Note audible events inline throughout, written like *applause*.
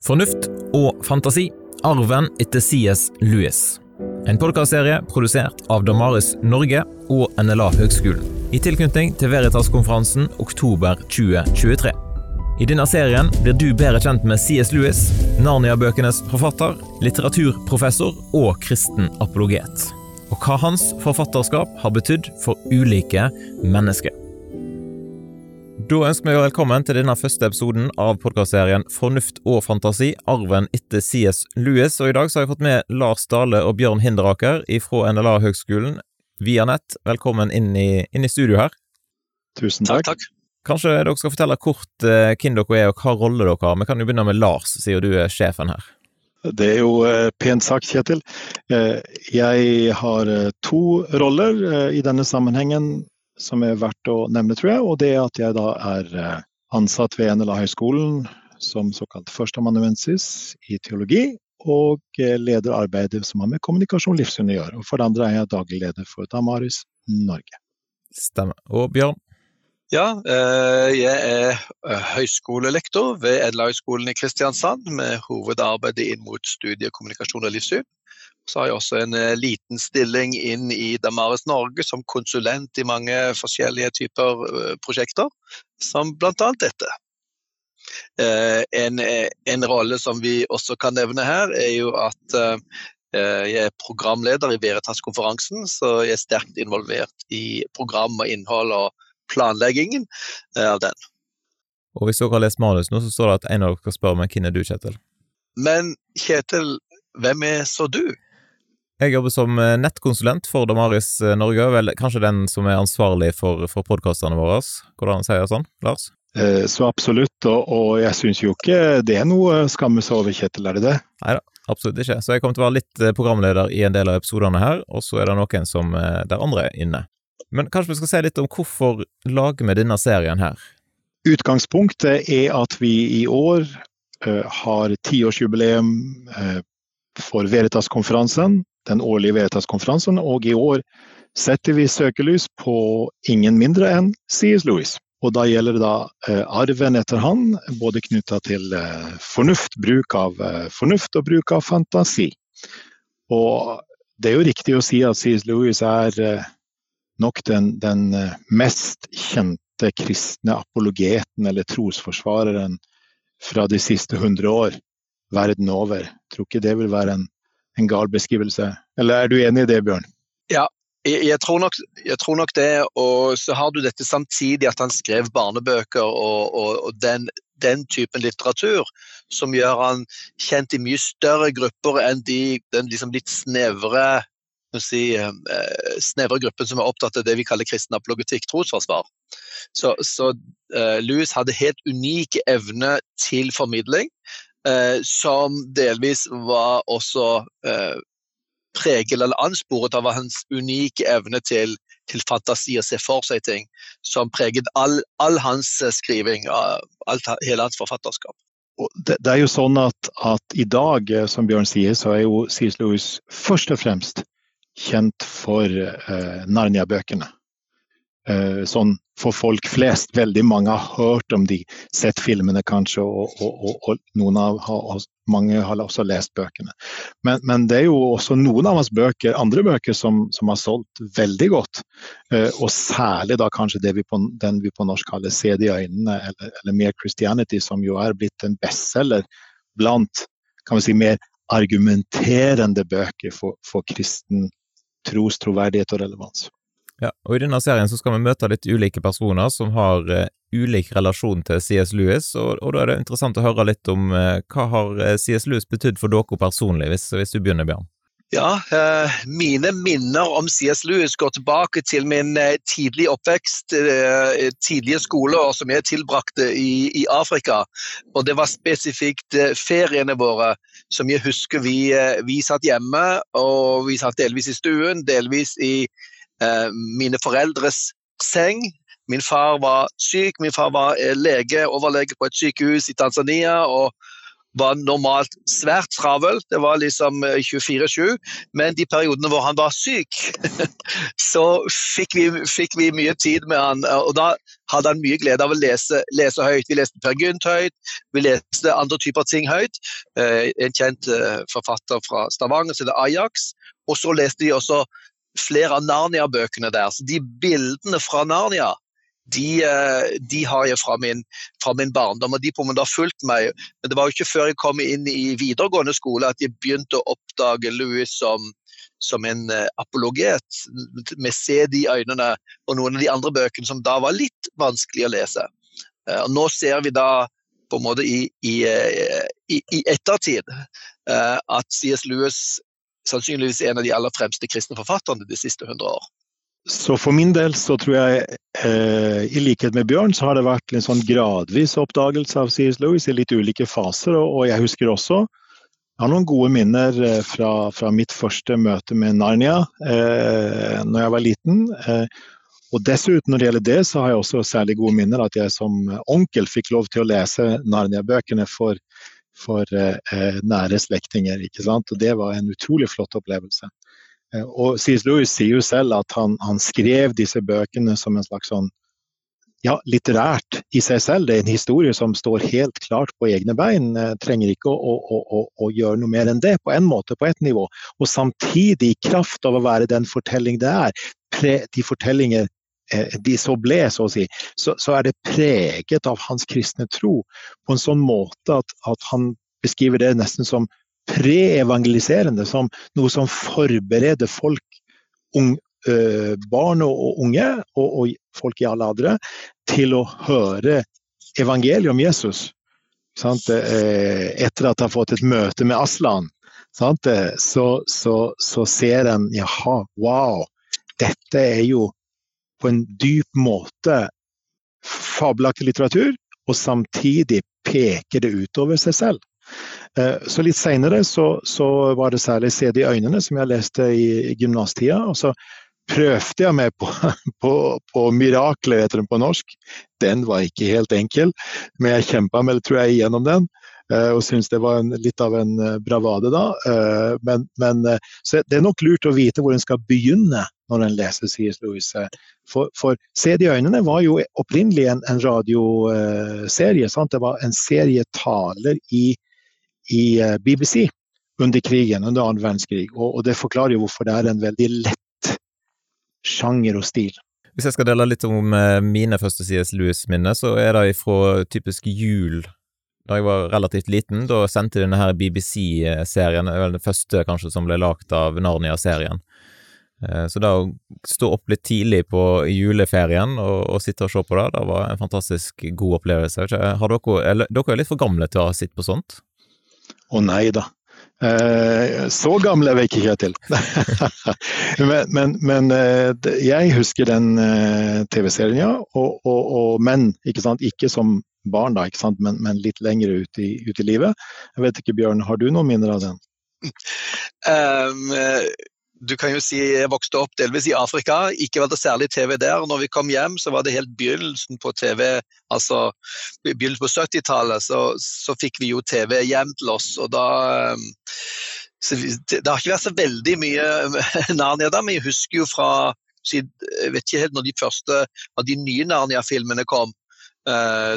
Fornuft og fantasi arven etter CS Lewis. En podkastserie produsert av Damaris Norge og NLA Høgskolen. I tilknytning til Veritas-konferansen oktober 2023. I denne serien blir du bedre kjent med CS Lewis, Narnia-bøkenes forfatter, litteraturprofessor og kristen apologet. Og hva hans forfatterskap har betydd for ulike mennesker. Da ønsker vi velkommen til denne første episoden av podkastserien Fornuft og fantasi, arven etter CS Lewis. Og i dag så har jeg fått med Lars Dale og Bjørn Hinderaker fra NLA Høgskolen via nett. Velkommen inn i, inn i studio her. Tusen takk. takk. Kanskje dere skal fortelle kort uh, hvem dere er og hva rolle dere har. Vi kan jo begynne med Lars, siden du er sjefen her. Det er jo uh, pent sagt, Kjetil. Uh, jeg har to roller i denne sammenhengen som er verdt å nevne, tror jeg. Og det er at jeg da er ansatt ved NLA-høgskolen som såkalt førsteamanuensis i teologi. Og leder arbeidet som har med kommunikasjon og livssyn å gjøre. Og for det andre er jeg daglig leder for Damaris Norge. Stemmer. Og Bjørn? Ja, jeg er høyskolelektor ved NLA-høgskolen i Kristiansand med hovedarbeidet inn mot studie kommunikasjon og livssyn. Så har jeg også en liten stilling inn i Damaris Norge som konsulent i mange forskjellige typer prosjekter, som bl.a. dette. En, en, rolle som vi også kan nevne her, er jo at jeg er programleder i Veritas-konferansen, så jeg er sterkt involvert i program og innhold og planleggingen av den. Og hvis dere har lest manus nå, så står det at en av dere skal spørre meg hvem er du, Kjetil? Men Kjetil, hvem er så du? Jeg jobber som nettkonsulent for Damaris Norge, vel kanskje den som er ansvarlig for, for podkastene våre. Hvordan sier jeg sånn, Lars? Eh, så absolutt, og, og jeg syns jo ikke det er noe skamme seg over, Kjetil, er det det? Nei da, absolutt ikke. Så jeg kommer til å være litt programleder i en del av episodene her, og så er det noen som der andre er inne. Men kanskje vi skal si litt om hvorfor lager vi denne serien her? Utgangspunktet er at vi i år uh, har tiårsjubileum uh, for Veritas-konferansen, den årlige Veritas-konferansen, og i år setter vi søkelys på ingen mindre enn C.S. Lewis. Og da gjelder det da uh, arven etter han, både knytta til fornuft, bruk av fornuft og bruk av fantasi. Og det er jo riktig å si at C.S. Lewis er nok den, den, mest kjente kristne apologeten eller trosforsvareren fra de siste hundre år verden over. Jeg tror ikke det vil være en, en gal beskrivelse. Eller er du enig i det, Bjørn? Ja, jeg, jeg, tror nok, jeg, tror nok, det. Og så har du dette samtidig at han skrev barnebøker og, og, og den, den, typen litteratur som gjør han kjent i mye større grupper enn de, den liksom litt snevre si, snevre gruppen som er opptatt av det vi kaller kristen apologetikk, trosforsvar. Så, så uh, Louis hadde helt unike evner til formidling, uh, som delvis var også uh, preget eller ansporet av hans unike evne til, til fantasi og se for seg ting, som preget all, all hans skriving, alt, hele hans forfatterskap. Det, det, er jo sånn at, at, i dag, som Bjørn sier, så er jo C.S. Lewis først og fremst kjent for eh, Narnia-bøkene. Eh, sånn for folk flest. Veldig mange har hørt om de, sett filmene kanskje, og, og, og, og noen av, mange har også lest bøkene. Men, men, det er jo også noen av hans bøker, andre bøker som, som har solgt veldig godt. Eh, og særlig da kanskje vi på, den vi på norsk kaller 'Se det i øynene', eller, eller 'Mere Christianity', som jo er blitt en bestselger blant kan vi si, mer argumenterende bøker for, for kristen tros, troverdighet og relevans. Ja, og I denne serien så skal vi møte litt ulike personer som har uh, ulik relasjon til CS Lewis, og, og, da er det interessant å høre litt om uh, hva har CS Lewis betydd for dere personlig, hvis, hvis du begynner, Bjørn? Ja, eh, mine minner om CS Lewis går tilbake til min eh, tidlige oppvekst, eh, tidlige skoleår som jeg tilbrakte i, i, Afrika. Og det var spesifikt feriene våre som jeg husker vi, vi satt hjemme, og vi satt delvis i stuen, delvis i mine foreldres seng. Min far var syk, min far var lege, overlege på et sykehus i Tanzania. og var normalt svært travel. Det var liksom 24-7. Men de periodene hvor han var syk, *laughs* så fikk vi, fikk vi, mye tid med han. Og da hadde han mye glede av å lese, lese høyt. Vi leste Per Gynt høyt, vi leste andre typer ting høyt. En kjent forfatter fra Stavanger som heter Ajax. Og så leste de også flere av Narnia-bøkene der. Så de bildene fra Narnia de, eh, de, har jeg fra min, fra min, barndom, og de på en måte har fulgt meg. Men det var jo ikke før jeg kom inn i videregående skole at jeg begynte å oppdage Louis som, som en uh, apologet, med sæd i øynene, og noen av de andre bøkene som da var litt vanskelig å lese. Uh, og nå ser vi da på en måte i, i, i, i ettertid at C.S. Lewis sannsynligvis er en av de aller fremste kristne forfatterne de siste hundre år. Så for min del så tror jeg, eh, i likhet med Bjørn, så har det vært en sånn gradvis oppdagelse av C.S. Lewis i litt ulike faser. Og, og, jeg husker også jeg har noen gode minner eh, fra, fra mitt første møte med Narnia eh, når jeg var liten. Eh, og dessuten, når det gjelder det, så har jeg også særlig gode minner at jeg som onkel fikk lov til å lese Narnia-bøkene for, for eh, eh, nære slektninger. Og det var en utrolig flott opplevelse. Eh, og C.S. Lewis sier jo selv at han, han, skrev disse bøkene som en slags sånn ja, litterært i seg selv. Det er en historie som står helt klart på egne bein. Eh, trenger ikke å, å, å, å, gjøre noe mer enn det, på en måte, på ett nivå. Og samtidig, i kraft av å være den fortelling det er, pre, de fortellinger eh, de så ble, så å si, så, så, er det preget av hans kristne tro på en sånn måte at, at han beskriver det nesten som pre-evangeliserende, som noe som forbereder folk, ung, øh, barn og unge, og, og, folk i alle aldre, til å høre evangeliet om Jesus. Sant? Etter at de har fått et møte med Aslan, så, så, så, ser en jaha, wow, dette er jo på en dyp måte fabelaktig litteratur, og samtidig peker det utover seg selv. Eh, så litt seinere så, så, var det særlig 'Se det i øynene', som jeg leste i, gymnastida. Og så prøvde jeg meg på, *laughs* på, på 'Mirakler', heter den på norsk. Den var ikke helt enkel, men jeg kjempa meg, tror jeg, gjennom den. Eh, og syns det var en, litt av en eh, bravade da. Men, men, så det er nok lurt å vite hvor en skal begynne når en leser C.S. Louise. For, for 'Se det i øynene' var jo opprinnelig en, en radioserie. Sant? Det var en serie taler i i eh, BBC under krigen, under annen verdenskrig. Og, og, det forklarer jo hvorfor det er en veldig lett sjanger og stil. Hvis jeg skal dele litt om eh, mine første CS Lewis-minner, så er det fra typisk jul da jeg var relativt liten. Da sendte de denne BBC-serien, den første kanskje som ble lagd av Narnia-serien. Eh, så da å stå opp litt tidlig på juleferien og, og, sitte og se på det, det var en fantastisk god opplevelse. Dere, er dere er litt for gamle til å ha sett på sånt? Å nei da. Eh, så gammel er vi ikke, Kjetil. *laughs* men, men, men eh, jeg husker den eh, TV-serien, ja. Og, og, og, men ikke, sant? ikke som barn, da, ikke sant? Men, men litt lenger ut i, ut i, livet. Jeg vet ikke, Bjørn, har du noen minner av den? *laughs* Um, du kan jo si jeg vokste opp delvis i Afrika. Ikke var det særlig TV der. Når vi kom hjem, så var det helt begynnelsen på TV. Altså begynnelsen på 70-tallet, så, så, fikk vi jo TV hjem til oss. Og da ehm, Det har ikke vært så veldig mye Narnia da, men jeg husker jo fra Jeg vet ikke helt når de første av de nye Narnia-filmene kom. Eh,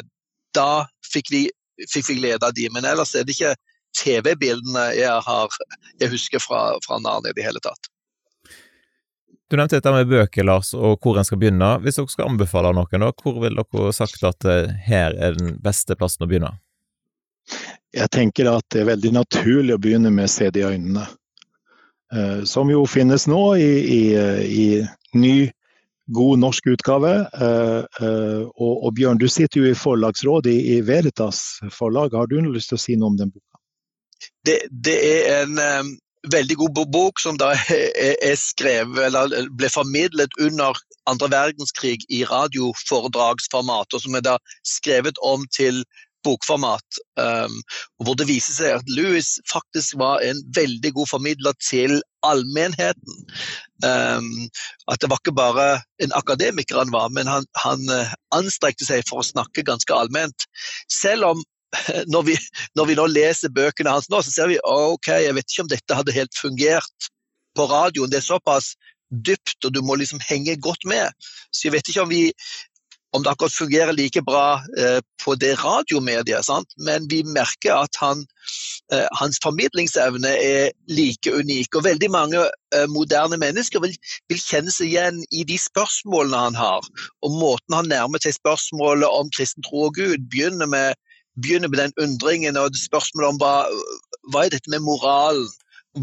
da fikk vi, fikk vi glede av de, men ellers er det ikke TV-bildene jeg, jeg husker fra, fra Narnia i det hele tatt. Du nevnte dette med bøker, Lars, og hvor en skal begynne. Hvis dere skal anbefale noen, da, hvor vil dere sagt at eh, her er den beste plassen å begynne? Jeg tenker at det er veldig naturlig å begynne med Se det i øynene. Eh, som jo finnes nå i, i, i ny, god norsk utgave. Eh, og, og, Bjørn, du sitter jo i forlagsrådet i, Veritas forlag. Har du lyst til å si noe om den boka? Det, det er en veldig god bok som da *laughs* er skrevet, eller ble formidlet under andre verdenskrig i radioforedragsformat, og som er da skrevet om til bokformat. Um, hvor det viser seg at Louis faktisk var en veldig god formidler til allmennheten. Um, at det var ikke bare en akademiker han var, men han, han uh, anstrekte seg for å snakke ganske allment. Selv om *laughs* når vi, når vi nå leser bøkene hans nå, så ser vi ok, jeg vet ikke om dette hadde helt fungert på radioen. Det er såpass dypt, og du må liksom henge godt med. Så jeg vet ikke om vi om det akkurat fungerer like bra eh, på det radiomediet, sant? men vi merker at han, eh, hans formidlingsevne er like unik. Og veldig mange eh, moderne mennesker vil, vil, kjenne seg igjen i de spørsmålene han har. Og måten han nærmer seg spørsmålet om kristen tro og Gud, begynner med, begynner med den undringen og spørsmålet om hva, hva er dette med moralen?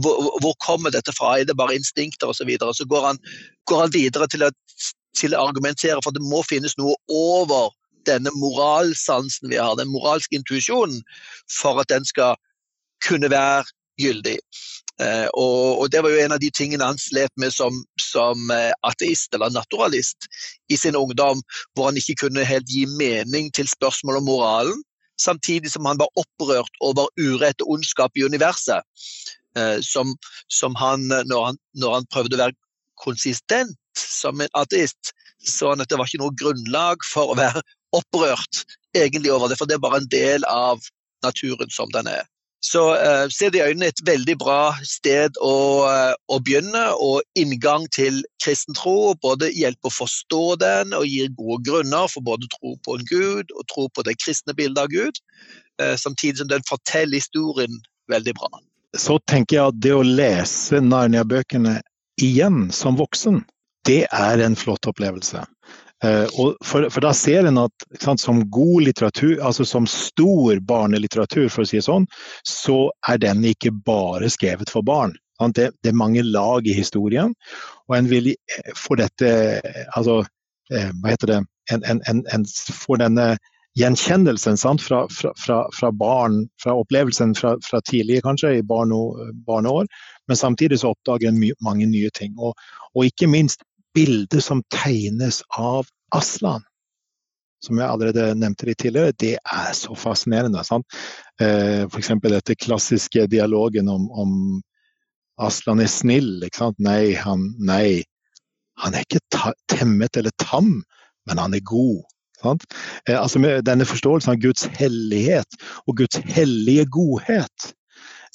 Hvor, hvor, kommer dette fra? Er det bare instinkter osv.? Så, videre? så går han, går han videre til å, til å argumentere for at det må finnes noe over denne moralsansen vi har, den moralske intuisjonen, for at den skal kunne være gyldig. Eh, og, og, Det var jo en av de tingene han slet med som, som eh, ateist eller naturalist i sin ungdom, hvor han ikke kunne helt gi mening til spørsmål om moralen, samtidig som han var opprørt over urett og ondskap i universet. Eh, som, som han, når han, når han prøvde å være konsistent som en ateist, så han at det var ikke noe grunnlag for å være opprørt egentlig over det, for det er bare en del av naturen som den er. Så uh, se det i øynene et veldig bra sted å, uh, å, begynne, og inngang til kristen tro. Både hjelpe å forstå den og gir gode grunner for både tro på en gud og tro på det kristne bildet av Gud, uh, samtidig som den forteller historien veldig bra. Så tenker jeg at det å lese Narnia-bøkene igjen som voksen, det er en flott opplevelse. Uh, for, for, da ser en at sant, som god litteratur, altså som stor barnelitteratur, for å si det sånn, så er den ikke bare skrevet for barn. Det, det, er mange lag i historien, og en vil eh, få dette Altså, uh, hva heter det En, en, en, en får denne gjenkjennelsen fra, fra, fra, fra, barn, fra opplevelsen fra, tidlig, kanskje, i barne, barneår, men samtidig så oppdager en mange nye ting. Og, og ikke minst bildet som tegnes av Aslan, som jeg allerede nevnte litt tidligere, det er så fascinerende. Sant? Eh, F.eks. dette klassiske dialogen om, om Aslan er snill. Nei han, nei, han er ikke temmet eller tam, men han er god. Eh, altså denne forståelsen av Guds hellighet og Guds hellige godhet.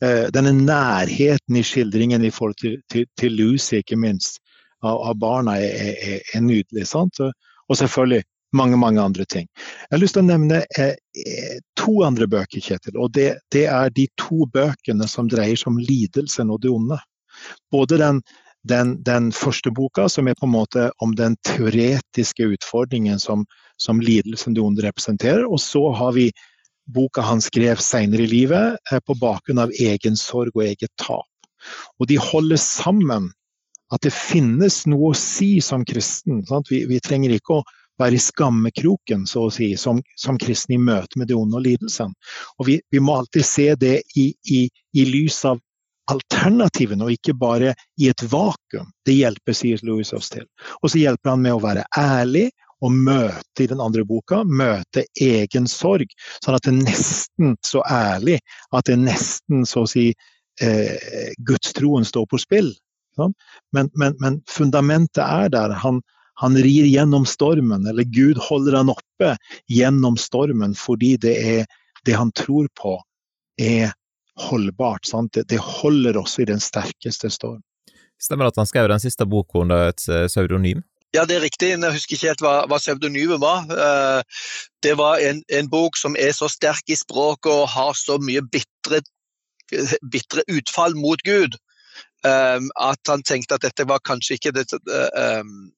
Eh, denne nærheten i skildringen i forhold til, til, til Lucy, ikke minst av, av barna er, er, er nydelig. Sant? Og selvfølgelig mange mange andre ting. Jeg har lyst til å nevne eh, eh, to andre bøker, Kjetil. og det, det, er de to bøkene som dreier seg om lidelsen og det onde. Både den, den, den, første boka, som er på en måte om den teoretiske utfordringen som, som lidelsen det onde representerer, og så har vi boka han skrev senere i livet, eh, på bakgrunn av egen sorg og eget tap. Og de holder sammen at det finnes noe å si som kristen. Vi, vi, trenger ikke å være i skammekroken, så å si, som, som kristne i møte med det onde og lidelsen. Og vi, vi må alltid se det i, i, i, lys av alternativene, og ikke bare i et vakuum. Det hjelper, sier Louis oss til. Og så hjelper han med å være ærlig og møte i den andre boka, møte egen sorg. Sånn at det er nesten så ærlig at det er nesten så å si eh, gudstroen står på spill. Men, men, men, fundamentet er der. Han, han, rir gjennom stormen, eller Gud holder han oppe gjennom stormen fordi det, er, det han tror på, er holdbart. Det, det, holder oss i den sterkeste storm. Stemmer det at han skrev den siste boka under et eh, pseudonym? Ja, det er riktig. Jeg husker ikke helt hva, hva pseudonymet var. Eh, det var en, en, bok som er så sterk i språket og har så mye bitre, bitre utfall mot Gud Um, at han tenkte at dette var kanskje ikke det um,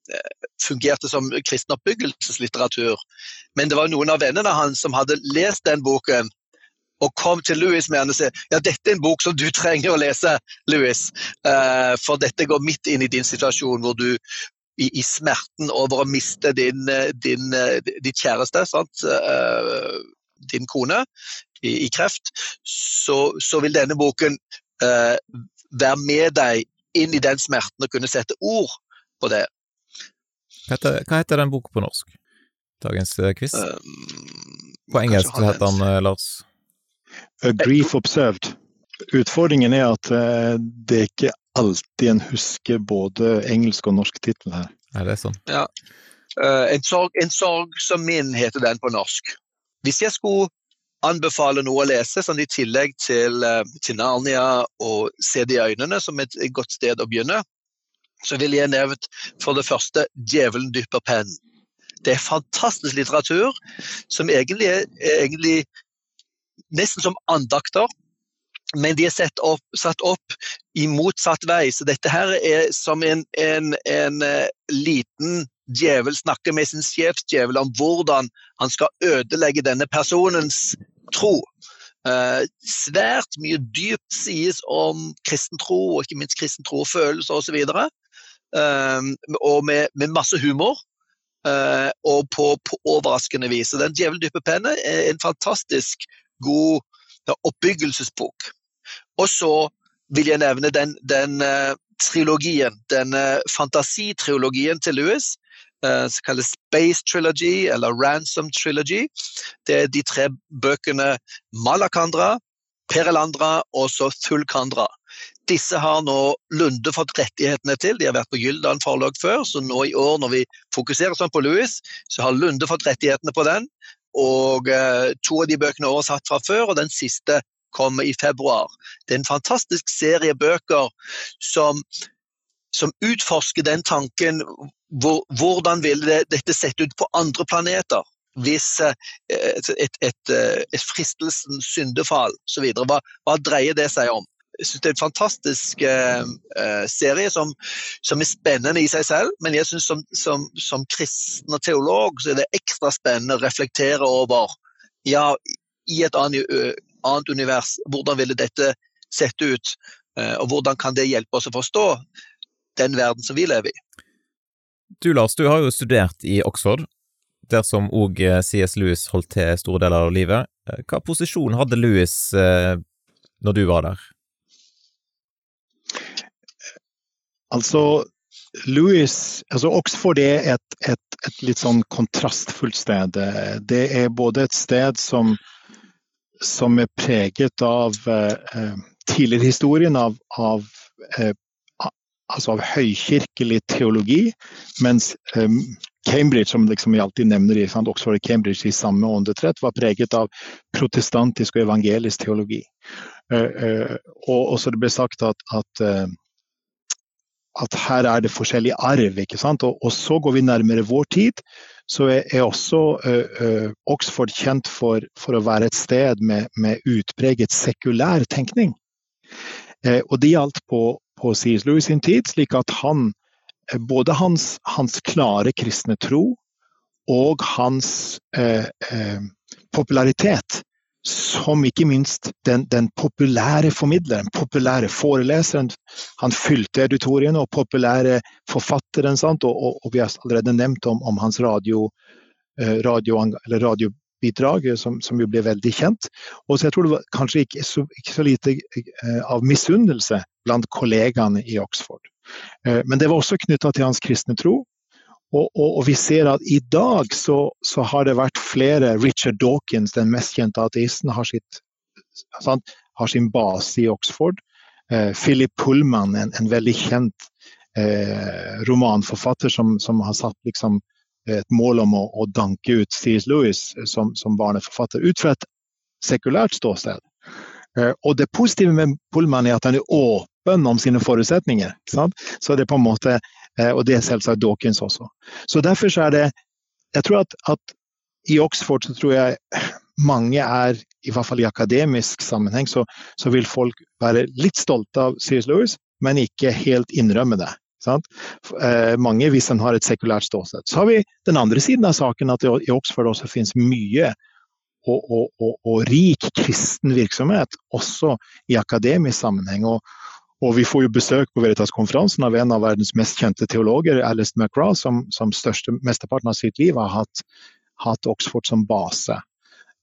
fungerte som kristen oppbyggelseslitteratur. Men det var noen av vennene hans som hadde lest den boken og kom til Louis med den og sa ja, dette er en bok som du trenger å lese, Louis. Uh, for dette går midt inn i din situasjon hvor du i, i smerten over å miste din, din, ditt kjæreste, uh, din kone, i, i kreft, så, så, vil denne boken uh, være med deg inn i den smerten og kunne sette ord på det. Hva heter, hva heter den boka på norsk? Dagens uh, quiz? Um, på engelsk heter den, uh, Lars? A Grief Observed. Utfordringen er at uh, det er ikke alltid en husker både engelsk og norsk tittel her. Er det sånn? Ja. En sorg, en, sorg, som min heter den på norsk. Hvis jeg skulle anbefale noe å lese, sånn i tillegg til, eh, til Narnia og Se det i øynene, som et godt sted å begynne, så vil jeg nevne for det første 'Djevelen dypper penn'. Det er fantastisk litteratur som egentlig er egentlig nesten som andakter. Men de er satt opp, satt opp, i motsatt vei. Så dette her er som en, en, en uh, liten djevel snakker med sin sjefsdjevel om hvordan han skal ødelegge denne personens tro. Uh, svært mye dypt sies om kristen tro, og ikke minst kristen tro og følelser osv. Og, uh, og med, med, masse humor. Uh, og på, på, overraskende vis. Så den 'Djevelen dypper penne' er en fantastisk god oppbyggelsesbok. Og så vil jeg nevne den, den uh, trilogien, den uh, fantasitriologien til Eh, som kalles Space Trilogy eller Ransom Trilogy. Det er de tre bøkene Malakandra, Perelandra og så Thulkandra. Disse har nå Lunde fått rettighetene til. De har vært på Gyldan forlag før, så nå i år når vi fokuserer sånn på Louis, så har Lunde fått rettighetene på den. Og eh, to av de bøkene er oversatt fra før, og den siste kommer i februar. Det er en fantastisk serie bøker som som utforsker den tanken hvor, hvordan vil det, dette sett ut på andre planeter? Hvis eh, et, et, et, eh, et fristelsens syndefall osv. Hva, hva dreier det seg om? Jeg synes Det er en fantastisk uh, uh, serie som, som, er spennende i seg selv, men jeg synes som, som, som, kristen og teolog så er det ekstra spennende å reflektere over ja, i et annet, annet univers, hvordan ville dette sett ut, og hvordan kan det hjelpe oss å forstå den verden som vi lever i. Du Lars, du har jo studert i Oxford, der som òg eh, CS Lewis holdt til store deler av livet. Eh, hva posisjon hadde Lewis eh, når du var der? Altså, Lewis, altså Oxford er et, et, et, litt sånn kontrastfullt sted. Det er både et sted som, som er preget av eh, tidligere historien av, av eh, altså av høykirkelig teologi, mens um, Cambridge, som liksom vi alltid nevner i Oxford og Cambridge i samme åndetrett, var preget av protestantisk og evangelisk teologi. Uh, uh, og, så det ble sagt at, at, uh, at, her er det forskjellig arv. ikke sant? Og, og, så går vi nærmere vår tid, så er, er også Oxford kjent for, for, å være et sted med, med utpreget sekulær tenkning. og det gjaldt på, på C.S. Lewis sin tid, slik at han, eh, både hans, hans klare kristne tro og hans eh, eh, popularitet som ikke minst den, den, populære formidleren, populære foreleseren. Han fylte auditoriene og populære forfatteren. Og, og, og, vi har allerede nevnt om, om hans radio, eh, radio, radiobidrag, som, som, jo ble veldig kjent. Og så jeg tror det var kanskje ikke så, ikke så lite eh, av misunnelse blant kollegaene i Oxford. Eh, men det var også knytta til hans kristne tro. Og, og, og, vi ser at i dag så, så, har det vært flere Richard Dawkins, den mest kjente ateisten, har, sitt, sant, har sin base i Oxford. Eh, Philip Pullman, en, en veldig kjent eh, romanforfatter som, som, har satt liksom, et mål om å, å danke ut C.S. Lewis som, som barneforfatter, ut fra et sekulært ståsted. Eh, og det positive med Pullman er at han er åpen om sine forutsetninger. Så det er på en måte, eh, Og det er selvsagt Dawkins også. Så derfor så er det Jeg tror at, at i Oxford så tror jeg mange er, i hvert fall i akademisk sammenheng, så, så vil folk være litt stolte av C.S. Lewis, men ikke helt innrømme det. Eh, mange hvis en har et sekulært ståsted. Så har vi den andre siden av saken, at det i Oxford også finnes mye og, og, og, og, rik kristen virksomhet, også i akademisk sammenheng. Og, vi får jo besøk på Veritas-konferansen av en av verdens mest kjente teologer, Alice McRae, som, som største, mesteparten av sitt liv har hatt, hatt Oxford som base.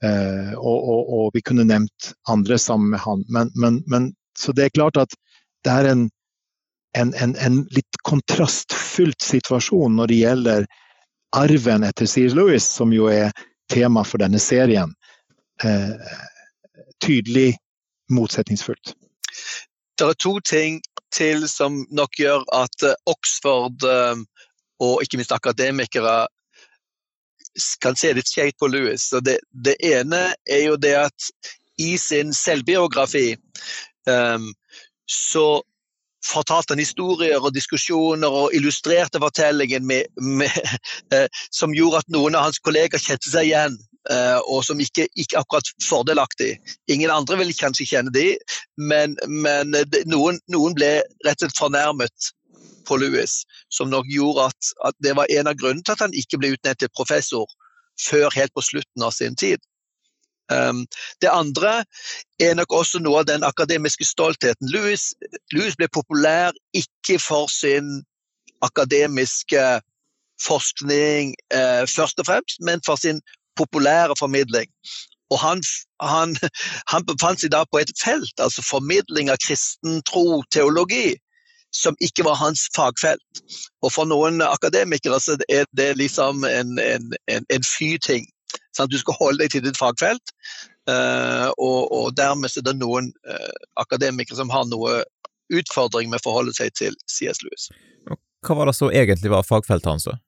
Eh, og, vi kunne nevnt andre sammen med han. Men, men, men, så det er klart at det er en, en, en, en litt kontrastfylt situasjon når det gjelder arven etter Sears Lewis, som jo er tema for denne serien. Eh, tydelig motsetningsfullt. Det er to ting til som nok gjør at eh, Oxford eh, og ikke minst akademikere kan se litt skjevt på. Så det, det, ene er jo det at i sin selvbiografi um, så fortalte han historier og diskusjoner og illustrerte fortellingen med, med, som gjorde at noen av hans kolleger kjente seg igjen. Uh, og som ikke, ikke akkurat fordelaktig. Ingen andre vil kanskje kjenne de, men, men noen, noen, ble rett og slett fornærmet på Lewis, som nok gjorde at, at, det var en av grunnene til at han ikke ble utnevnt til professor før helt på slutten av sin tid. Um, det andre er nok også noe av den akademiske stoltheten. Louis, Louis ble populær ikke for sin akademiske forskning eh, først og fremst, men for sin populære formidling. Og han, han, han befant seg da på et felt, altså formidling av kristen tro, teologi, som ikke var hans fagfelt. Og for noen akademikere så er det liksom en, en, en, en fy-ting. Sånn du skal holde deg til ditt fagfelt, uh, og, og, dermed er det noen uh, akademikere som har noe utfordring med å forholde seg til CS Lewis. Hva var det så egentlig var fagfeltet hans? da?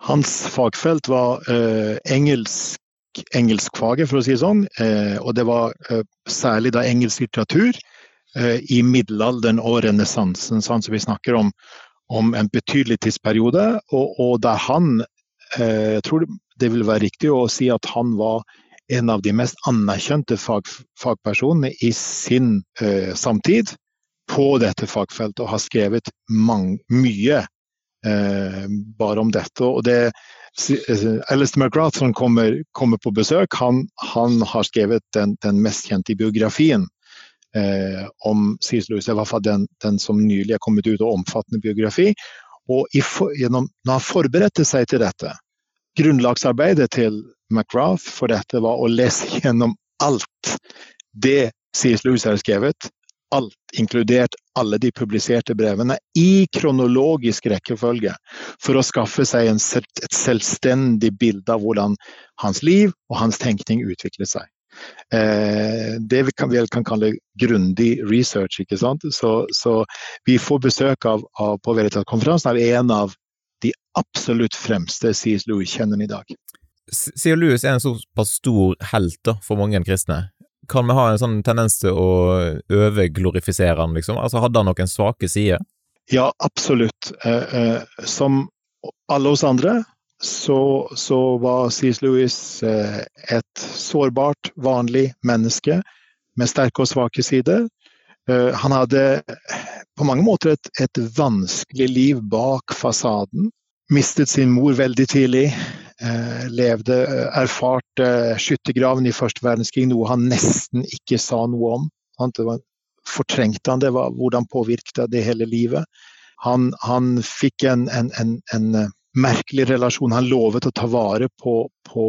Hans fagfelt var eh, engelsk, engelskfaget, for å si det sånn. og det var særlig da engelsk litteratur i middelalderen og renessansen. Sånn som vi snakker om, om en betydelig tidsperiode. Og, og der han jeg tror det vil være riktig å si at han var en av de mest anerkjente fag, fagpersonene i sin uh, samtid på dette fagfeltet, og har skrevet mange, mye bare om dette. Og det, Alistair McGrath som kommer, kommer, på besøk, han, han har skrevet den, den, mest kjente biografien eh, om C.S. Lewis, i hvert fall den, den, som nylig er kommet ut, og omfattende biografi. Og i, gjennom, når han forberedte seg til dette, grunnlagsarbeidet til McGrath for dette var å lese gjennom alt det C.S. Lewis har skrevet. Alt, inkludert alle de publiserte brevene, i kronologisk rekkefølge. For å skaffe seg en, et selvstendig bilde av hvordan hans liv og hans tenkning utviklet seg. Eh, det vi kan, vi kan kalle grundig research. ikke sant? Så, så vi får besøk av, av på Veritas-konferansen av en av de absolutt fremste C.S. Lewis-kjennerne i dag. C.S. Lewis er en såpass stor helt for mange kristne. Kan vi ha en sånn tendens til å overglorifisere han, liksom? Altså, hadde han noen svake sider? Ja, absolutt. Eh, eh, som alle oss andre så, så var C.S. Lewis eh, et sårbart, vanlig menneske med sterke og svake sider. Han hadde på mange måter et, et, vanskelig liv bak fasaden. Mistet sin mor veldig tidlig. Eh, levde, erfarte skyttergraven i første verdenskrig, noe han nesten ikke sa noe om. Han, var, fortrengte han det? Var, hvordan påvirket det hele livet? Han, han fikk en, en, en, en, eh, merkelig relasjon. Han lovet å ta vare på, på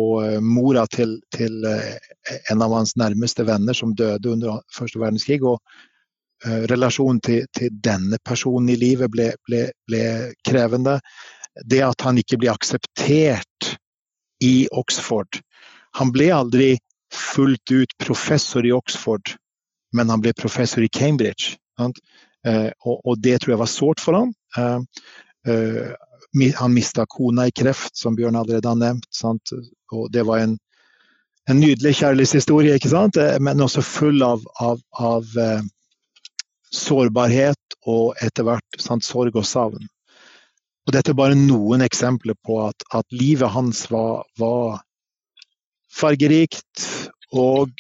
mora til, til en av hans nærmeste venner som døde under første verdenskrig. Og Eh, relasjonen til, til, denne personen i livet ble, ble, ble, krevende. Det at han ikke ble akseptert i Oxford. Han ble aldri fullt ut professor i Oxford, men han ble professor i Cambridge. Eh, og, det tror jeg var sårt for ham. Eh, han mista kona i kreft, som Bjørn allerede har nevnt. Og det var en, en nydelig kjærlighetshistorie, ikke sant? men også full av, av, av sårbarhet og etter hvert sant, sorg og savn. Og dette er bare noen eksempler på at, at livet hans var, var, fargerikt og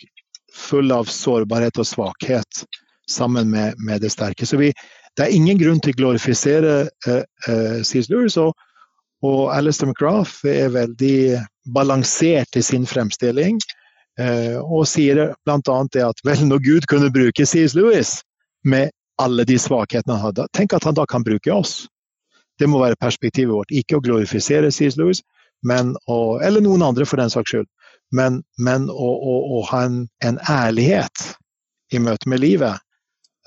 full av sårbarhet og svakhet sammen med, med det sterke. Så vi, det er ingen grunn til å glorifisere uh, uh, C.S. Lewis. Og, og Alistair McGrath er veldig balansert i sin fremstilling. Uh, og sier bl.a. det at vel, når Gud kunne bruke C.S. Lewis, med alle de svakhetene han hadde. Tenk at han da kan bruke oss. Det må være perspektivet vårt. Ikke å glorifisere C.S. Lewis, å, eller noen andre for den saks skyld, men, men å, å, å, ha en, en, ærlighet i møte med livet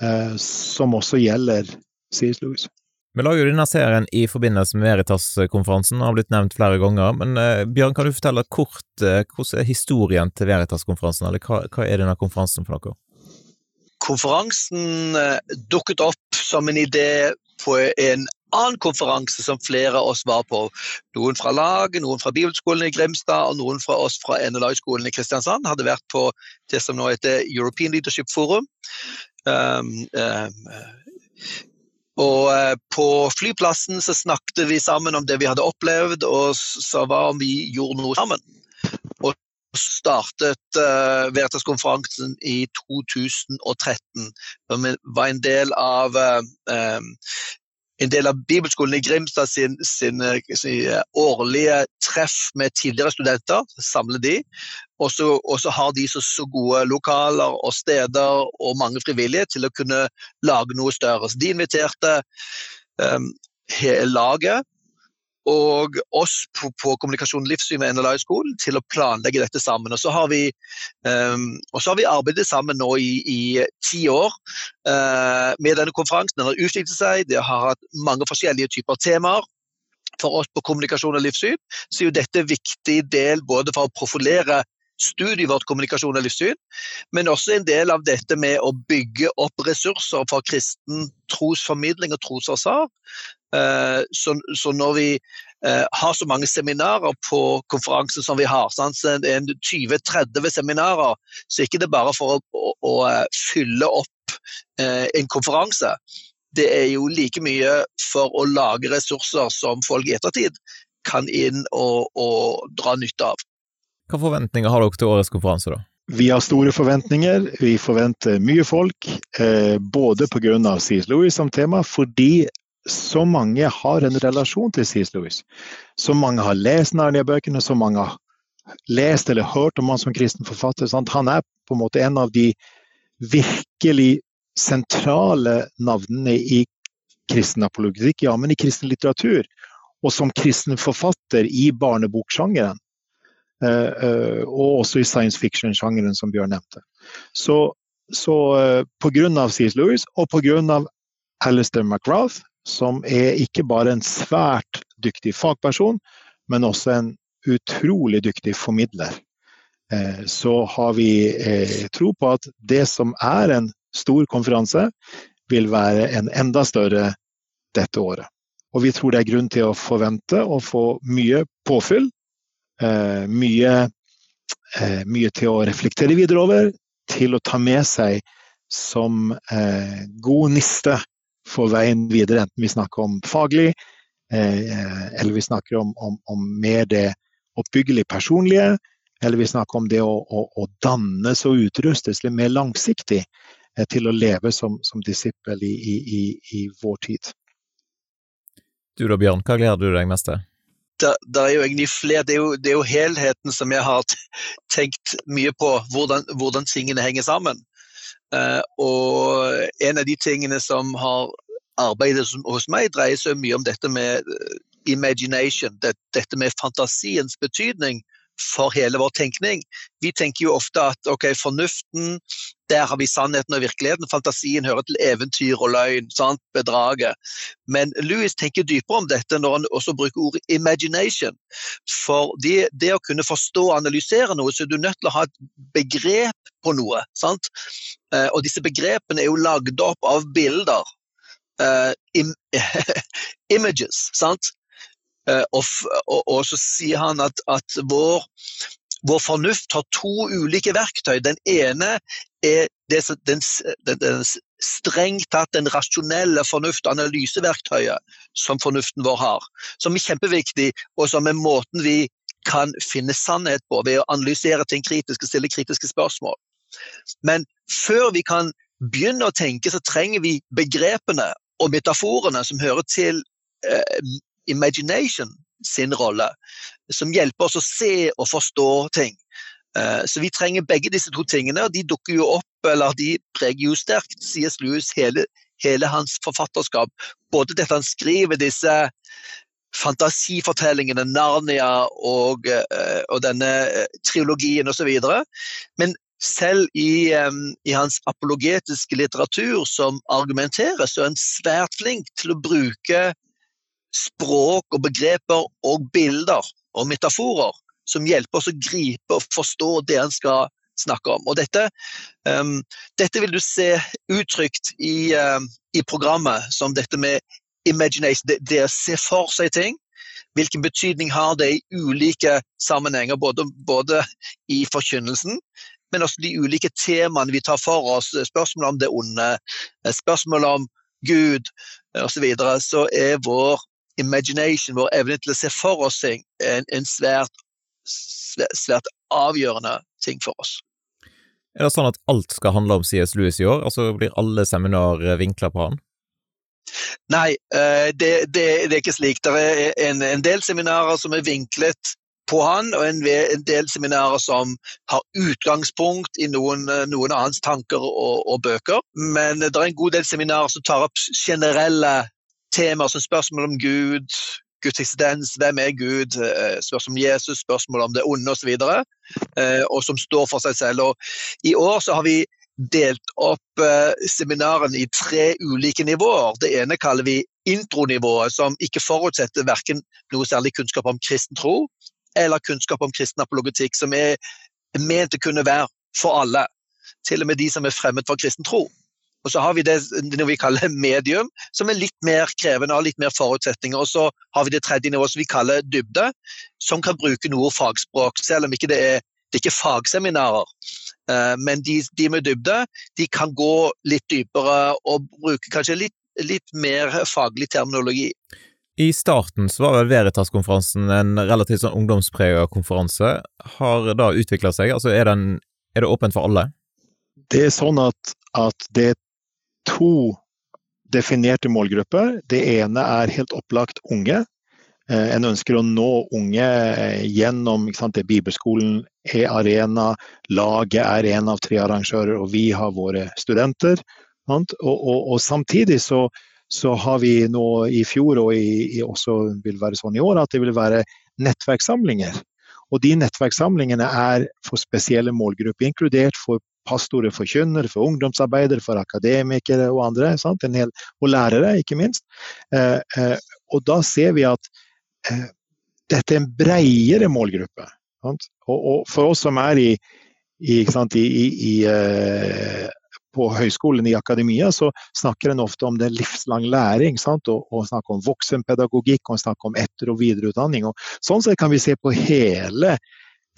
eh, som også gjelder C.S. Lewis. Vi lager jo denne serien i forbindelse med Veritas-konferansen, har blitt nevnt flere ganger. Men eh, Bjørn, kan du fortelle kort eh, hvordan er historien til Veritas-konferansen, eller hva, hva, er denne konferansen for noe? Konferansen eh, dukket opp som en idé på en annen konferanse som flere av oss var på. Noen fra laget, noen fra Bibelskolen i Grimstad og noen fra oss fra NLI-skolen i Kristiansand hadde vært på det som nå heter European Leadership Forum. Um, um, og uh, på flyplassen så snakket vi sammen om det vi hadde opplevd, og så var om vi gjorde noe sammen. Og startet uh, Veritas-konferansen i 2013. Vi var en del av uh, en del av Bibelskolen i Grimstad sin, sin, sin, årlige treff med tidligere studenter. Samle de. Og så har de så, så, gode lokaler og steder og mange frivillige til å kunne lage noe større. Så de inviterte um, laget og oss på, på kommunikasjon livssyn ved NLI-skolen til å planlegge dette sammen. Og så har vi, um, har vi arbeidet sammen nå i, i ti år uh, med denne konferansen. Den har utviklet seg, det har hatt mange forskjellige typer temaer. For oss på kommunikasjon og livssyn så er jo dette en viktig del både for å profilere studiet vårt kommunikasjon og livssyn, men også en del av dette med å bygge opp ressurser for kristen trosformidling og trosforsvar. Eh, så, når vi eh, har så mange seminarer på konferansen som vi har, så en 20-30 seminarer, så er ikke det bare for å eh, fylle opp en konferanse. Det er jo like mye for å lage ressurser som folk i ettertid kan inn og, og dra nytte av. Hva forventninger har dere til årets konferanse, da? Vi har store forventninger. Vi forventer mye folk, eh, både pga. C.S. Lewis som tema, fordi så mange har en relasjon til C.S. Lewis. Så mange har lest Narnia-bøkene, så mange har lest eller hørt om han som kristen forfatter. Sant? Han er på en måte en av de virkelig sentrale navnene i kristen apologitikk, ja, men i kristen litteratur. Og som kristen forfatter i barneboksjangeren. Uh, uh, og også i science fiction-sjangeren, som Bjørn nevnte. Så, så uh, pga. C.S. Lewis og pga. Alistair McGrath, som er ikke bare en svært dyktig fagperson, men også en utrolig dyktig formidler. Eh, så har vi eh, tro på at det som er en stor konferanse, vil være en enda større dette året. Og vi tror det er grunn til å forvente å få mye påfyll. Eh, mye, mye til å reflektere videre over, til å ta med seg som god niste for veien videre, enten vi snakker om faglig, eh, eller vi snakker om, om, om mer det oppbyggelig personlige, eller vi snakker om det å, å, å dannes og utrustes litt mer langsiktig eh, til å leve som, som disippel i, i, i, vår tid. Du da, Bjørn, hva gleder du deg mest til? Det, er jo egentlig flere, det er jo, det er jo, helheten som jeg har tenkt mye på, hvordan, hvordan tingene henger sammen. Uh, og en av de tingene som har arbeidet hos meg, dreier seg mye om dette med uh, imagination, det, dette med fantasiens betydning for hele vår tenkning. Vi tenker jo ofte at ok, fornuften, der har vi sannheten og virkeligheten. Fantasien hører til eventyr og løgn, sant? bedraget. Men Louis tenker dypere om dette når han også bruker ordet imagination. For det, det å kunne forstå og analysere noe, så er du nødt til å ha et begrep på noe. sant? Eh, og disse begrepene er jo lagd opp av bilder. Uh, im *laughs* images, sant? Uh, og, og, og, så sier han at, at vår, vår, fornuft har to ulike verktøy. Den ene er det, den, den, den strengt tatt den rasjonelle fornuft-analyseverktøyet som fornuften vår har. Som er kjempeviktig, og som er måten vi kan finne sannhet på ved å analysere ting kritisk og stille kritiske spørsmål. Men før vi kan begynne å tenke, så trenger vi begrepene og metaforene som hører til eh, imagination sin rolle, som hjelper oss å se og forstå ting. Eh, så vi trenger begge disse to tingene, og de dukker jo opp, eller de preger jo sterkt C.S. Lewis hele, hele hans forfatterskap. Både dette han skriver disse fantasifortellingene, Narnia og, eh, og denne trilogien osv. Men selv i, i, hans apologetiske litteratur som argumenterer, så er han svært flink til å bruke språk og begreper og bilder og metaforer som hjelper oss å gripe og forstå det en skal snakke om. Og dette, um, dette vil du se uttrykt i, um, i, programmet som dette med imagination, det, det å se for seg ting. Hvilken betydning har det i ulike sammenhenger, både, både i forkynnelsen, men også de ulike temaene vi tar for oss. Spørsmål om det onde, spørsmål om Gud osv. Så, videre, så er vår imagination, vår evne til å se for oss ting, en, en svært, svært, avgjørende ting for oss. Er det sånn at alt skal handle om CS Lewis i år? Altså Blir alle seminar vinkla på han? Nei, eh, det, det, det, er ikke slik. Det er en, en, del seminarer som er vinklet på han, og en, en del seminarer som har utgangspunkt i noen, noen av hans tanker og, og, bøker. Men det er en god del seminarer som tar opp generelle temaer som spørsmål om Gud, Guds eksistens, hvem er Gud, eh, spørsmål om Jesus, spørsmål om det onde osv., og, eh, og som står for seg selv. Og I år så har vi delt opp seminarene seminaren i tre ulike nivåer. Det ene kaller vi intronivået, som ikke forutsetter verken noe særlig kunnskap om kristen tro eller kunnskap om kristen apologetikk, som er ment å kunne være for alle. Til og med de som er fremmed for kristen tro. Og så har vi det, det vi kaller medium, som er litt mer krevende og har litt mer forutsetninger. Og så har vi det tredje nivået som vi kaller dybde, som kan bruke noe fagspråk, selv om ikke det er det er ikke fagseminarer. Eh, men de, de, med dybde de kan gå litt dypere og bruke kanskje litt, litt mer faglig terminologi. I starten så var vel Veritas-konferansen en relativt sånn ungdomspreget konferanse. Har det utvikla seg? Altså er, den, er, det åpent for alle? Det er sånn at, at det er to definerte målgrupper. Det ene er helt opplagt unge. Eh, en ønsker å nå unge gjennom gjennom sant, Bibelskolen er arena, laget er en av tre arrangører, og vi har våre studenter. Og, og, og, samtidig så, så, har vi nå i fjor, og i, i også vil være sånn i år, at det vil være nettverkssamlinger. Og de nettverkssamlingene er for spesielle målgrupper, inkludert for pastorer, forkynnere, for ungdomsarbeidere, for akademikere og andre. Hel, og lærere, ikke minst. Eh, eh, og da ser vi at eh, dette er en bredere målgruppe. Og, og, for oss som er i, i, i, i eh, på høyskolen i akademia, så snakker en ofte om det livslang læring. Og, og, snakker om voksenpedagogikk og snakker om etter- og videreutdanning. Og sånn sett kan vi se på hele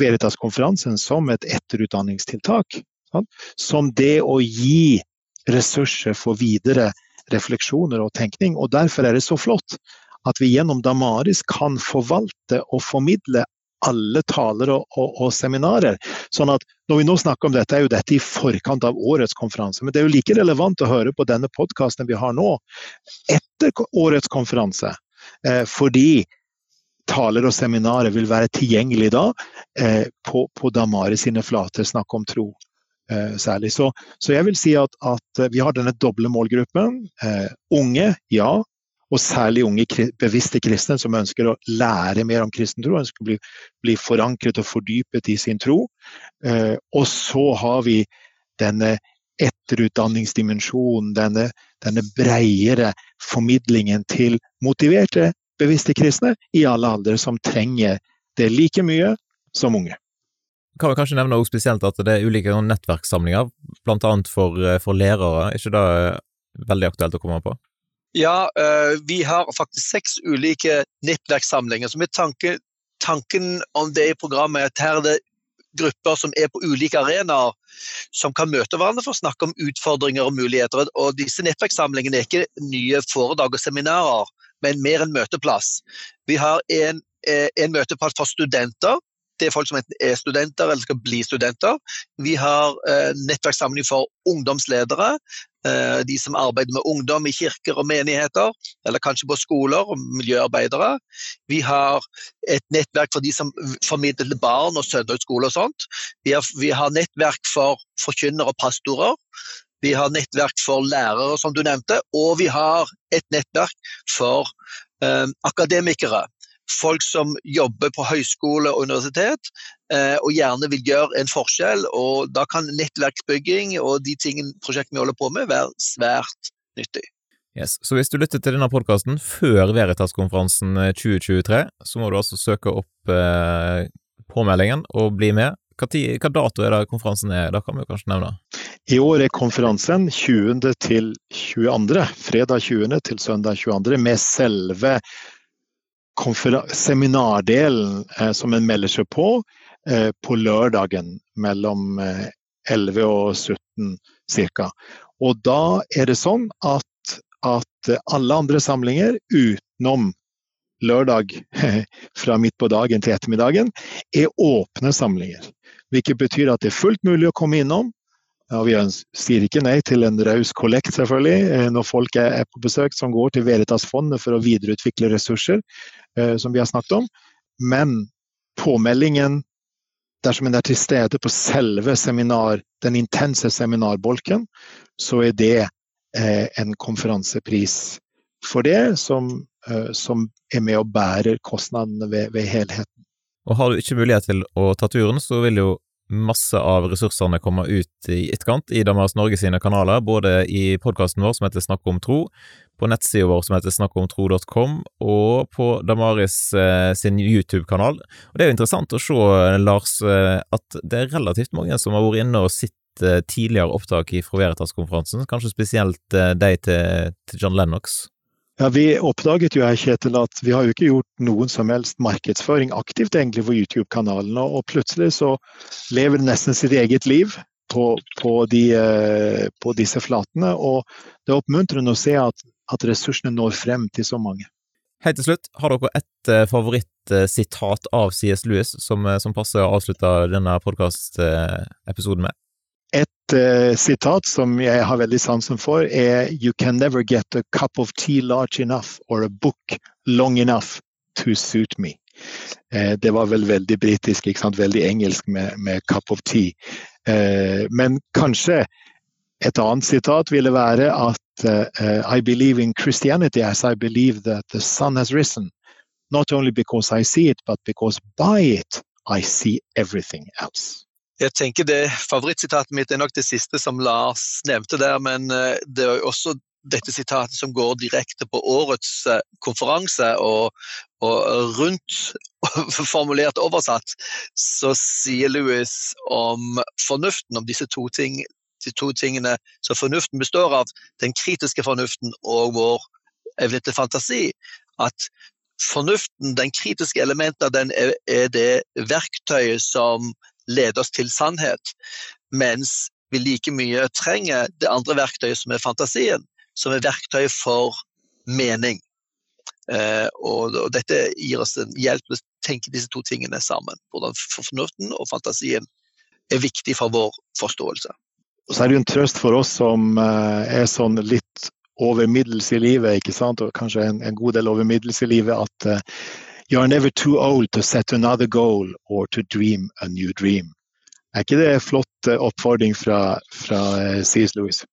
Veritas-konferansen som et etterutdanningstiltak. Som det å gi ressurser for videre refleksjoner og tenkning. Og derfor er det så flott at vi gjennom Damaris kan forvalte og formidle alle taler og, og, og, seminarer. Sånn at Når vi nå snakker om dette, er jo dette i forkant av årets konferanse. Men det er jo like relevant å høre på denne podkasten vi har nå, etter årets konferanse. Eh, fordi taler og seminarer vil være tilgjengelig da eh, på, på Damari sine flater, snakk om tro. Eh, særlig. Så, så, jeg vil si at, at vi har denne doble målgruppen. Eh, unge, ja og særlig unge bevisste kristne som ønsker å lære mer om kristen tro, ønsker å bli, bli forankret og fordypet i sin tro. Eh, og så har vi denne etterutdanningsdimensjonen, denne, denne breiere formidlingen til motiverte, bevisste kristne i alle aldre som trenger det like mye som unge. Kan vi kanskje nevne også spesielt at det er ulike nettverkssamlinger, bl.a. For, eh, for lærere. Er ikke det veldig aktuelt å komme på? Ja, eh, vi har faktisk seks ulike nettverkssamlinger. Så er tanke, tanken om det i programmet er at her er det grupper som er på ulike arenaer, som kan møte hverandre for å snakke om utfordringer og muligheter. Og disse nettverkssamlingene er ikke nye foredrag og seminarer, men mer en møteplass. Vi har en, eh, en møteplass for studenter, det er folk som enten er studenter eller skal bli studenter. Vi har eh, nettverkssamling for ungdomsledere. Eh, de som arbeider med ungdom i kirker og menigheter, eller kanskje på skoler, og miljøarbeidere. Vi har et nettverk for de som formidler til barn og søndagsskole og sånt. Vi har, vi har nettverk for forkynnere og pastorer. Vi har nettverk for lærere, som du nevnte, og vi har et nettverk for eh, akademikere folk som jobber på høyskole og universitet, eh, og gjerne vil gjøre en forskjell. og Da kan nettverksbygging og de tingene prosjektene vi holder på med, være svært nyttig. Yes. Så hvis du lytter til denne podkasten før Veritas-konferansen 2023, eh, så må du altså søke opp eh, påmeldingen og bli med. Hva, tid, hva dato er det konferansen er? Da kan vi kanskje nevne. I år er konferansen 20. til 22., fredag 20. til søndag 22., med selve seminardelen eh, som en melder seg på eh, på lørdagen mellom eh, 11 og 17 ca. Og da er det sånn at, at alle andre samlinger utenom lørdag *laughs* fra midt på dagen til ettermiddagen er åpne samlinger. Hvilket betyr at det er fullt mulig å komme innom. Ja, vi sier ikke nei til en raus kollekt, selvfølgelig, eh, når folk er på besøk som går til Veritas-fondet for å videreutvikle ressurser, som vi har snakket om. Men påmeldingen, dersom en er til stede på selve seminar, den intense seminarbolken, så er det eh, en konferansepris for det, som, som er med og bærer kostnadene ved, ved helheten. Og Har du ikke mulighet til å ta turen, så vil jo masse av ressursene kommer ut i etterkant i Damas Norge sine kanaler, både i podkasten vår som heter Snakk om tro, på nettsida vår som heter snakkomtro.com, og på Damaris eh, sin YouTube-kanal. Og Det er jo interessant å se, Lars, eh, at det er relativt mange som har vært inne og sett eh, tidligere opptak fra Veritas-konferansen, kanskje spesielt eh, de til, til John Lennox. Ja, Vi oppdaget jo her, Kjetil, at vi har jo ikke gjort noen som helst markedsføring aktivt egentlig for YouTube-kanalen. Og plutselig så lever det nesten sitt eget liv på, på, de, eh, på disse flatene. Og det er oppmuntrende å se at, at, ressursene når frem til så mange. Helt til slutt, har dere et eh, favorittsitat av CS Lewis som, eh, som passer å avslutte denne podkastepisoden med? Et uh, sitat som jeg har veldig sansen for, er You can never get a cup of tea large enough or a book long enough to suit me. Uh, det var vel veldig britisk, ikke sant? veldig engelsk med, med cup of tea. Uh, men kanskje et annet sitat ville være at I believe in Christianity as I believe that the sun has risen. Not only because I see it, but because by it I see everything else. Jeg tenker det Favorittsitatet mitt er nok det siste som Lars nevnte der, men eh, det er også dette sitatet som går direkte på årets eh, konferanse. Og, og rundt, *laughs* formulert oversatt, så sier Louis om fornuften, om disse to, ting, de to tingene som fornuften består av, den kritiske fornuften og vår evne til fantasi. At fornuften, den kritiske elementet, den er, er det verktøyet som leder oss til sannhet. Mens vi like mye trenger det andre verktøyet, som er fantasien, som er verktøy for mening. Eh, og, og, dette gir oss en hjelp til å tenke disse to tingene sammen. Hvordan fornuften og fantasien er viktig for vår forståelse. Og så er det jo en trøst for oss som eh, er sånn litt over middels i livet, ikke sant? og kanskje en, en god del over middels i livet, at uh, You are never too old to set another goal or to dream a new dream. Er ikke det en flott eh, oppfordring fra, fra C.S. Lewis?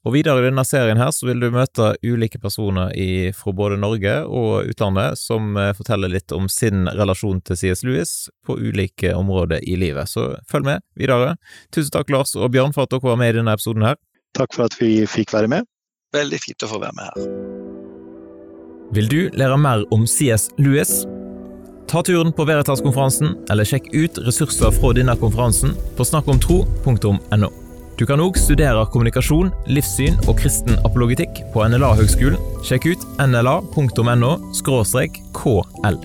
Og Videre i denne serien her så vil du møte ulike personer i, fra både Norge og utlandet som eh, forteller litt om sin relasjon til C.S. Lewis på ulike områder i livet. Så følg med videre. Tusen takk Lars og Bjørn for at dere var med i denne episoden her. Takk for at vi fikk være med. Veldig fint å få være med her. Vil du lære mer om C.S. Lewis? Ta turen på Veritas-konferansen, eller sjekk ut ressurser fra denne konferansen på snakkomtro.no. Du kan òg studere kommunikasjon, livssyn og kristen apologitikk på NLA-høgskolen. Sjekk ut nla.no kl.